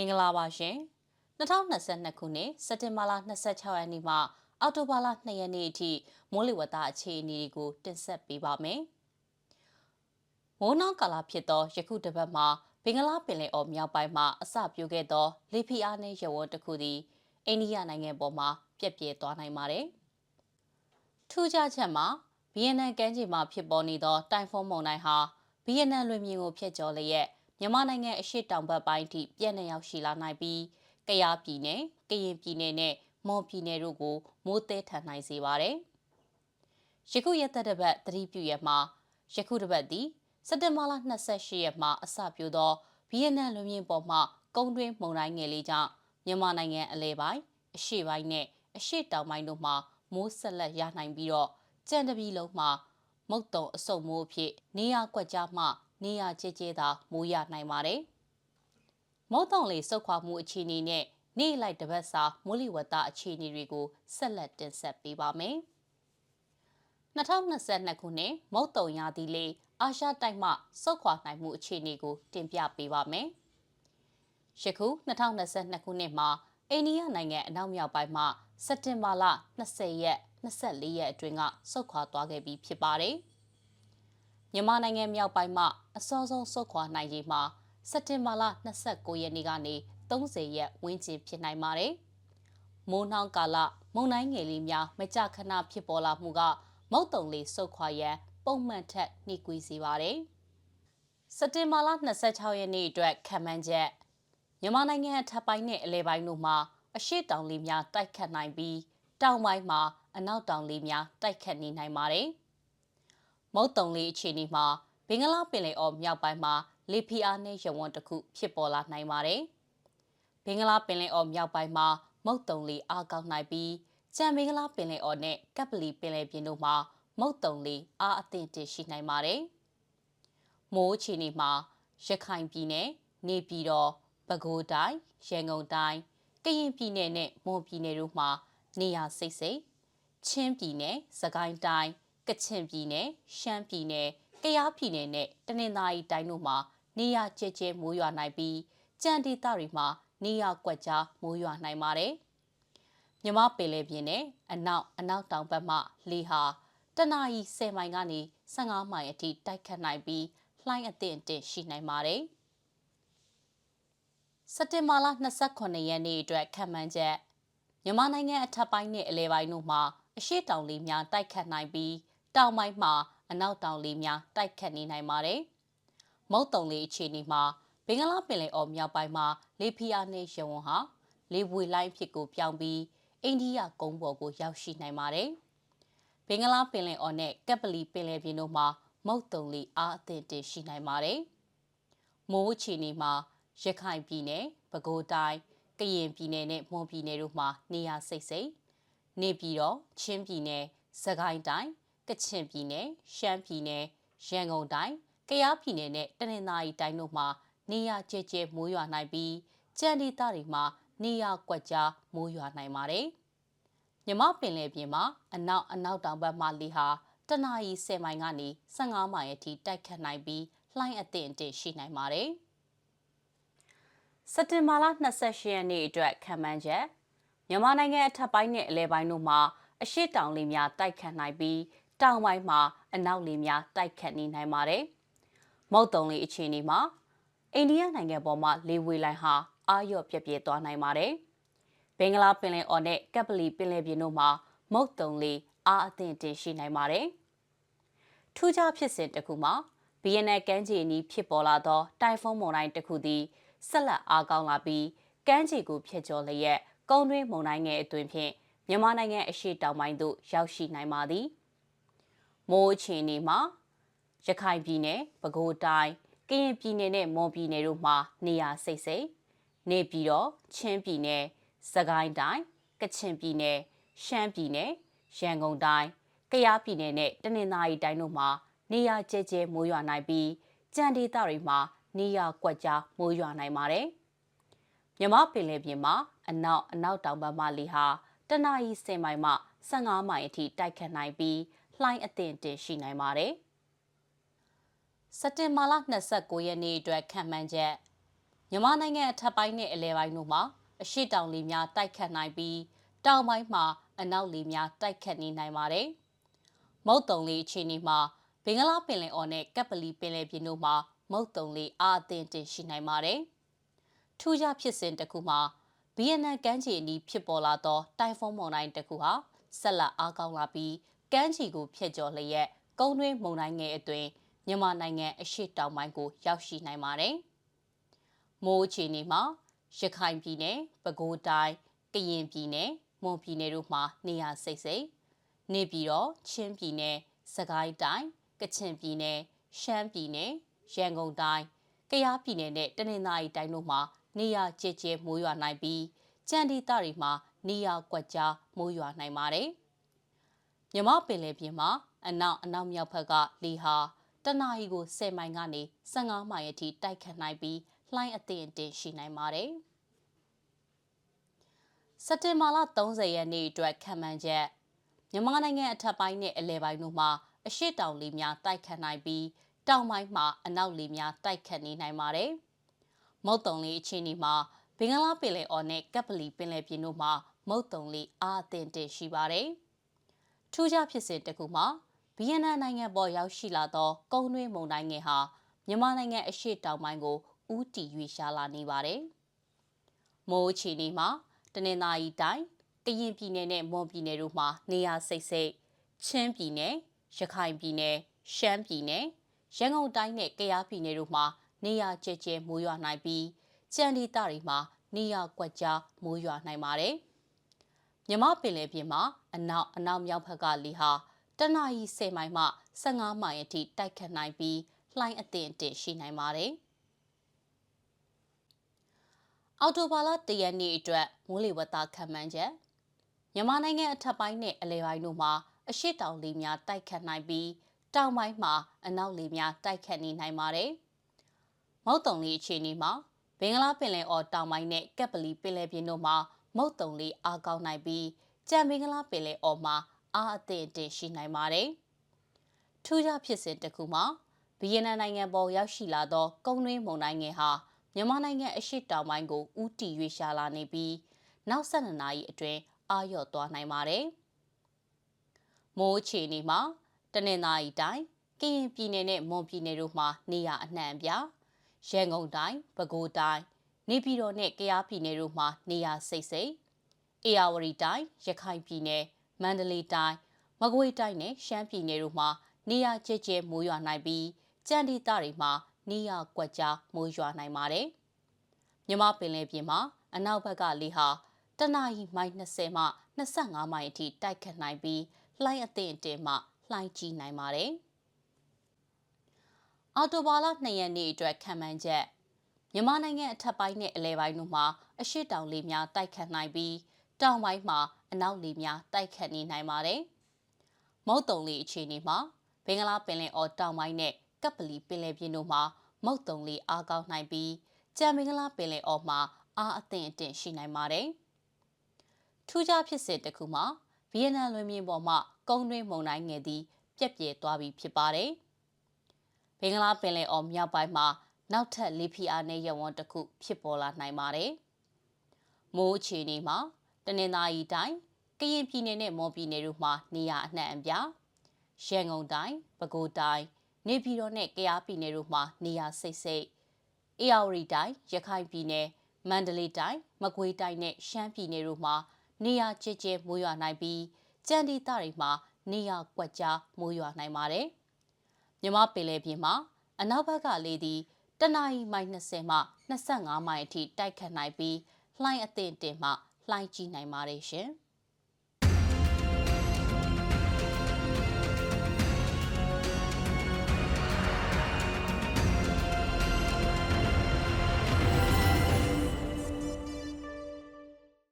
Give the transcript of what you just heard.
မင်္ဂလာပါရှင်2022ခုနှစ်စက်တင်ဘာလ26ရက်နေ့မှအောက်တိုဘာလ2ရက်နေ့အထိမိုးလေဝသအခြေအနေကိုတင်ဆက်ပေးပါမယ်။မိုးနောက်ကာလဖြစ်သောယခုတစ်ပတ်မှာဘင်္ဂလားပင်လယ်အော်မြောက်ပိုင်းမှာအစပြုခဲ့သောလေဖိအားနည်းရေဝန်းတစ်ခုသည်အိန္ဒိယနိုင်ငံပေါ်မှာပြက်ပြဲသွားနိုင်ပါတယ်။ထူးခြားချက်မှာဗီယက်နမ်ကမ်းခြေမှာဖြစ်ပေါ်နေသောတိုင်ဖွန်းမုန်တိုင်းဟာဗီယက်နမ်လွင်ပြင်ကိုဖျက်ကျော်လျက် မြန်မာနိုင်ငံအရှေ့တောင်ဘက်ပိုင်းထိပြန့်နှံ့ရောက်ရှိလာနိုင်ပြီးကယားပြည်နယ်၊ကရင်ပြည်နယ်နဲ့မွန်ပြည်နယ်တို့ကိုမိုးသည်ထန်နိုင်စေပါတယ်။ယခုရက်သက်တစ်ပတ်သတိပြုရမှာယခုတစ်ပတ်သည်စက်တင်ဘာလ28ရက်မှာအစပြုသောဗီယက်နမ်လူမျိုးပေါ်မှကုန်းတွင်းမုန်တိုင်းငယ်လေးကြောင့်မြန်မာနိုင်ငံအလဲပိုင်းအရှေ့ပိုင်းနဲ့အရှေ့တောင်ပိုင်းတို့မှာမိုးဆက်လက်ရနိုင်ပြီးတော့ကြံတပီလုံးမှာမုတ်တုံအစုံမိုးအဖြစ်နေရကွက်ကြားမှ နေရကျကျသာမိုးရနိုင်ပါတယ်။မုတ်တုံလေးစုတ်ခွာမှုအခြေအနေနဲ့နေ့လိုက်တပတ်စာမိုးလေဝသအခြေအနေတွေကိုဆက်လက်တင်ဆက်ပေးပါမယ်။2022ခုနှစ်မုတ်တုံရာသီလေးအာရှတိုက်မှစုတ်ခွာနိုင်မှုအခြေအနေကို တင်ပြပေးပါမယ်။ယခု2022ခုနှစ်မှာအိန္ဒိယနိုင်ငံအနောက်မြောက်ပိုင်းမှာစက်တင်ဘာလ20ရက်24ရက်အတွင်းကစုတ်ခွာသွားခဲ့ပြီးဖြစ်ပါတယ်။ မြန်မာနိုင်ငံမြောက်ပိုင်းမှအစောဆုံးဆုတ်ခွာနိုင်ရေးမှာစက်တင်ဘာလ29ရက်နေ့ကနေ30ရက်ဝန်းကျင်ဖြစ်နိုင်ပါတယ်။မိုးနှောင်းကာလမုန်တိုင်းငယ်လေးများမကြခဏဖြစ်ပေါ်လာမှုကမုတ်တုံလေးဆုတ်ခွာရန်ပုံမှန်ထက်နှိကွေးစေပါတယ်။စက်တင်ဘာလ26ရက်နေ့အတွက်ခံမှန်းချက်မြန်မာနိုင်ငံအထက်ပိုင်းနဲ့အလဲပိုင်းတို့မှာအရှိတောင်လေးများတိုက်ခတ်နိုင်ပြီးတောင်ပိုင်းမှာအနောက်တောင်လေးများတိုက်ခတ်နေနိုင်ပါတယ်။ မုတ်တုံလေးအခြေအနေမှာဘင်္ဂလားပင်လယ်အော်မြောက်ပိုင်းမှာလေဖိအားနည်းရဝန်းတစ်ခုဖြစ်ပေါ်လာနိုင်ပါတယ်။ဘင်္ဂလားပင်လယ်အော်မြောက်ပိုင်းမှာမုတ်တုံလေးအားကောင်းနိုင်ပြီးကြံဘင်္ဂလားပင်လယ်အော်နဲ့ကပ်ပလီပင်လယ်ပြင်တို့မှာမုတ်တုံလေးအားအသင့်တရှိနိုင်ပါတယ်။မိုးအခြေအနေမှာရခိုင်ပြည်နယ်နေပြည်တော်ပဲခူးတိုင်းရန်ကုန်တိုင်းကရင်ပြည်နယ်နဲ့မွန်ပြည်နယ်တို့မှာနေရာစိတ်စိတ်ချင်းပြည်နယ်စကိုင်းတိုင်း ကချင်ပြည်နယ်ရှမ်းပြည်နယ်ကယားပြည်နယ်နဲ့တနင်္သာရီတိုင်းတို့မှာနေရကျဲကျဲမိုးရွာနိုင်ပြီးကြံဒေသတွေမှာနေရကွက်ကြားမိုးရွာနိုင်ပါတယ်။မြမပင်လယ်ပြင်နဲ့အနောက်အနောက်တောင်ဘက်မှလေဟာတနအီ10မိုင်ကနေ15မိုင်အထိတိုက်ခတ်နိုင်ပြီးလှိုင်းအသင့်အင့်ရှိနိုင်ပါတယ်။စက်တင်ဘာလ28ရက်နေ့အတွက်ခံမှန်းချက်မြန်မာနိုင်ငံအထက်ပိုင်းနဲ့အလဲပိုင်းတို့မှာအရှိတောင်လေးများတိုက်ခတ်နိုင်ပြီး တောင်ပိုင်းမှာအနောက်တောင်လေများတိုက်ခတ်နေနိုင်ပါတယ်။မုတ်တုံလေအခြေအနေမှာဘင်္ဂလားပင်လယ်အော်မြောက်ပိုင်းမှာလေဖိအားနည်းရဝန်းဟာလေပွေလိုင်းဖြစ်ကိုပြောင်းပြီးအိန္ဒိယကုန်းပေါ်ကိုရောက်ရှိနိုင်ပါတယ်။ဘင်္ဂလားပင်လယ်အော်နဲ့ကပ်ပလီပင်လယ်ပြင်တို့မှာမုတ်တုံလေအားအသင့်တင်ရှိနိုင်ပါတယ်။မိုးအခြေအနေမှာရခိုင်ပြည်နယ်၊ပဲခူးတိုင်း၊ကရင်ပြည်နယ်နဲ့မွန်ပြည်နယ်တို့မှာနေရာစိတ်စိတ်နေပြည်တော်ချင်းပြည်နယ်၊စကိုင်းတိုင်း ကချင်ပြည်နယ်ရှမ်းပြည်နယ်ရန်ကုန်တိုင်းကယားပြည်နယ်နဲ့တနင်္သာရီတိုင်းတို့မှာနေရကျကျမိုးရွာနိုင်ပြီးကြံဒေသတွေမှာနေရကွက်ကြားမိုးရွာနိုင်ပါတယ်။မြမပင်လယ်ပြင်မှာအနောက်အနောက်တောင်ဘက်မှလေဟာတနအီ10မိုင်ကနေ15မိုင်အထိတိုက်ခတ်နိုင်ပြီးလှိုင်းအသင့်အင့်ရှိနိုင်ပါတယ်။စက်တင်ဘာလ28ရက်နေ့အတွက်ခံမှန်းချက်မြန်မာနိုင်ငံအထက်ပိုင်းနဲ့အလဲပိုင်းတို့မှာအရှိတောင်လေများတိုက်ခတ်နိုင်ပြီး တောင်ပိုင်းမှာအနောက်လေများတိုက်ခတ်နေနိုင်ပါတယ်။မုတ်တုံလေအခြေအနေမှာအိန္ဒိယနိုင်ငံပေါ်မှာလေဝေလိုင်းဟာအာရော့ပြက်ပြဲသွားနိုင်ပါတယ်။ဘင်္ဂလားပင်လယ်အော်နဲ့ကပ်ပလီပင်လယ်ပြင်တို့မှာမုတ်တုံလေအားအသင့်တင်ရှိနိုင်ပါတယ်။ထူးခြားဖြစ်စဉ်တစ်ခုမှာဘီယန်နယ်ကမ်းခြေနီးဖြစ်ပေါ်လာသောတိုင်ဖုန်းမုန်တိုင်းတစ်ခုသည်ဆက်လက်အားကောင်းလာပြီးကမ်းခြေကိုဖျက်ကျော်လျက်ကုန်းတွင်းမုန်တိုင်းငယ်အတွင်ဖြင့်မြန်မာနိုင်ငံအရှေ့တောင်ပိုင်းသို့ရောက်ရှိနိုင်ပါသည် မိုးအခြေအနေမှာရခိုင်ပြည်နယ်ပဲခူးတိုင်းကရင်ပြည်နယ်နဲ့မွန်ပြည်နယ်တို့မှာနေရာစိတ်စိတ်နေပြီးတော့ချင်းပြည်နယ်စကိုင်းတိုင်းကချင်ပြည်နယ်ရှမ်းပြည်နယ်ရန်ကုန်တိုင်းကယားပြည်နယ်နဲ့တနင်္သာရီတိုင်းတို့မှာနေရာကျဲကျဲမိုးရွာနိုင်ပြီးကြံဒေသတွေမှာနေရာကွက်ကြားမိုးရွာနိုင်ပါတယ်မြမပင်လယ်ပြင်မှာအနောက်အနောက်တောင်ဘက်မှလေဟာတနအီ10မိုင်မှ15မိုင်အထိတိုက်ခတ်နိုင်ပြီး လှိုင်းအသင့်တင်ရှိနိုင်ပါတယ်။စက်တင်ဘာလ29ရက်နေ့အတွက်ခံမှန်းချက်မြန်မာနိုင်ငံအထက်ပိုင်းနဲ့အလဲပိုင်းတို့မှာအရှိတောင်လေများတိုက်ခတ်နိုင်ပြီးတောင်ပိုင်းမှာအနောက်လေများတိုက်ခတ်နေနိုင်ပါတယ်။မုတ်တုံလေအခြေအနေမှာဘင်္ဂလားပင်လယ်အော်နဲ့ကပ်ပလီပင်လယ်ပြင်တို့မှာမုတ်တုံလေအားအသင့်တင်ရှိနိုင်ပါတယ်။ထူးခြားဖြစ်စဉ်တစ်ခုမှာဗီယက်နမ်ကမ်းခြေအနီးဖြစ်ပေါ်လာသောတိုင်ဖွန်းမုန်တိုင်းတစ်ခုဟာဆက်လက်အားကောင်းလာပြီး ကမ်းခြေကိုဖျက်ကျော်လျက်ကုန်းတွင်းမုန်တိုင်းငယ်အတွင်းမြန်မာနိုင်ငံအရှေ့တောင်ပိုင်းကိုရောက်ရှိနိုင်ပါတယ်။မိုးအခြေအနေမှာရခိုင်ပြည်နယ်၊ပဲခူးတိုင်း၊ကရင်ပြည်နယ်၊မွန်ပြည်နယ်တို့မှာနေရာစိတ်စိတ်နေပြည်တော်ချင်းပြည်နယ်၊စကိုင်းတိုင်း၊ကချင်ပြည်နယ်၊ရှမ်းပြည်နယ်၊ရန်ကုန်တိုင်း၊ကယားပြည်နယ်နဲ့တနင်္သာရီတိုင်းတို့မှာနေရာကျကျမိုးရွာနိုင်ပြီးကြံဒီတတွေမှာနေရာကွက်ကြားမိုးရွာနိုင်ပါတယ်။ မြမပင်လယ်ပြင်မှာအနောက်အနောက်မြောက်ဘက်ကလေဟာတနအီကို10မိုင်ကနေ15မိုင်အထိတိုက်ခတ်နိုင်ပြီးလှိုင်းအသင့်အတင်ရှိနိုင်ပါတယ်။စက်တင်ဘာလ30ရက်နေ့အတွက်ခံမှန်းချက်မြန်မာနိုင်ငံအထက်ပိုင်းနဲ့အလယ်ပိုင်းတို့မှာအရှိတောင်လေများတိုက်ခတ်နိုင်ပြီးတောင်ပိုင်းမှာအနောက်လေများတိုက်ခတ်နေနိုင်ပါတယ်။မုတ်တုံလေအခြေအနေမှာဘင်္ဂလားပင်လယ်အော်နဲ့ကပ်ပလီပင်လယ်ပြင်တို့မှာမုတ်တုံလေအားအသင့်တင်ရှိပါတယ်။ ထူးခြားဖြစ်စဉ်တစ်ခုမှာဗီယက်နမ်နိုင်ငံပေါ်ရောက်ရှိလာသောကုန်းတွင်းမုန်တိုင်းငယ်ဟာမြန်မာနိုင်ငံအရှေ့တောင်ပိုင်းကိုဦးတည်ရွေ့ရှားလာနေပါတယ်။မိုးအခြေအနေမှာတနင်္သာရီတိုင်းကရင်ပြည်နယ်နဲ့မွန်ပြည်နယ်တို့မှာနေရာစိတ်စိတ်ချင်းပြည်နယ်ရခိုင်ပြည်နယ်ရှမ်းပြည်နယ်ရန်ကုန်တိုင်းနဲ့ကယားပြည်နယ်တို့မှာနေရာကျကျမိုးရွာနိုင်ပြီးကြံဒီတတွေမှာနေရာကွက်ကြားမိုးရွာနိုင်ပါတယ်။ မြမပင်လယ်ပြင်မှာအနောက်အနောက်မြောက်ဘက်ကလေဟာတနအီ10မိုင်မှ15မိုင်အထိတိုက်ခတ်နိုင်ပြီးလှိုင်းအသင့်အင့်ရှိနိုင်ပါတယ်။အော်တိုဘာလတရက်နေ့အတွက်မိုးလေဝသခန့်မှန်းချက်မြန်မာနိုင်ငံအထက်ပိုင်းနဲ့အလယ်ပိုင်းတို့မှာအရှိတောင်လေများတိုက်ခတ်နိုင်ပြီးတောင်ပိုင်းမှာအနောက်လေများတိုက်ခတ်နေနိုင်ပါတယ်။မုတ်တုံလေအခြေအနေမှာဘင်္ဂလားပင်လယ်အော်တောင်ပိုင်းနဲ့ကပ်ပလီပင်လယ်ပြင်တို့မှာ မုတ်တုံလေအားကောင်းနိုင်ပြီးကြံဘင်္ဂလားပင်လယ်အော်မှာအားအသင့်အင့်ရှိနိုင်ပါတယ်။ထူးခြားဖြစ်စဉ်တစ်ခုမှာဗီယက်နမ်နိုင်ငံပေါ်ရောက်ရှိလာသောကုန်းတွင်းမုန်တိုင်းငယ်ဟာမြန်မာနိုင်ငံအရှေ့တောင်ပိုင်းကိုဦးတည်ရွေ့ရှာလာနေပြီးနောက်၁၂နာရီအတွင်းအာရော့သွားနိုင်ပါတယ်။မိုးအခြေအနေမှာတနင်္သာရီတိုင်းကရင်ပြည်နယ်နဲ့မွန်ပြည်နယ်တို့မှာနေရအနှံ့ပြရန်ကုန်တိုင်းပဲခူးတိုင်း နေပြည်တော်နဲ့ကယားပြည်နယ်တို့မှာနေရစိတ်စိတ်အေရဝတီတိုင်းရခိုင်ပြည်နယ်မန္တလေးတိုင်းမကွေးတိုင်းနဲ့ရှမ်းပြည်နယ်တို့မှာနေရကျကျမိုးရွာနိုင်ပြီးကြံဒီတတွေမှာနေရကွက်ကြားမိုးရွာနိုင်ပါတယ်။မြမပင်လယ်ပြင်မှာအနောက်ဘက်ကလေဟာတနအီမိုင်20မှ25မိုင်အထိတိုက်ခတ်နိုင်ပြီးလှိုင်းအသင့်အတင်မှလှိုင်းကြီးနိုင်ပါတယ်။အော်တိုဘာလ2ရက်နေ့အတွက်ခံမှန်းချက် မြန်မာနိုင်ငံအထက်ပိုင်းနဲ့အလဲပိုင်းတို့မှာအရှိတောင်လေများတိုက်ခတ်နိုင်ပြီးတောင်ပိုင်းမှာအနောက်လေများတိုက်ခတ်နေနိုင်ပါတယ်။မုတ်တုံလေအခြေအနေမှာဘင်္ဂလားပင်လယ်အော်တောင်ပိုင်းနဲ့ကပ်ပလီပင်လယ်ပြင်တို့မှာမုတ်တုံလေအားကောင်းနိုင်ပြီးကြံမင်္ဂလာပင်လယ်အော်မှာအားအသင့်အင့်ရှိနိုင်ပါတယ်။ထူးခြားဖြစ်စဉ်တစ်ခုမှာဗီယက်နမ်လွင်ပြင်ပေါ်မှာကုန်းတွင်းမုန်တိုင်းငယ်သည်ပြက်ပြဲသွားပြီဖြစ်ပါတယ်။ဘင်္ဂလားပင်လယ်အော်မြောက်ပိုင်းမှာ နောက်ထပ်လေဖိအားနည်းရဝန်းတစ်ခုဖြစ်ပေါ်လာနိုင်ပါတယ်။မိုးအခြေအနေမှာတနင်္သာရီတိုင်းကရင်ပြည်နယ်နဲ့မော်ပြည်နယ်တို့မှာနေရာအနှံ့အပြားရန်ကုန်တိုင်းပဲခူးတိုင်းနေပြည်တော်နဲ့ကယားပြည်နယ်တို့မှာနေရာစိတ်စိတ်အေရဝတီတိုင်းရခိုင်ပြည်နယ်မန္တလေးတိုင်းမကွေးတိုင်းနဲ့ရှမ်းပြည်နယ်တို့မှာနေရာကျကျမိုးရွာနိုင်ပြီးကြံဒီတတွေမှာနေရာကွက်ကြားမိုးရွာနိုင်ပါတယ်။မြမပင်လယ်ပြင်မှာအနောက်ဘက်ကလေသည် တနအီမိုင်20မှ25မိုင်အထိတိုက်ခတ်နိုင်ပြီးလှိုင်းအသင့်တင်မှလှိုင်းကြီးနိုင်ပါတယ်ရှင်။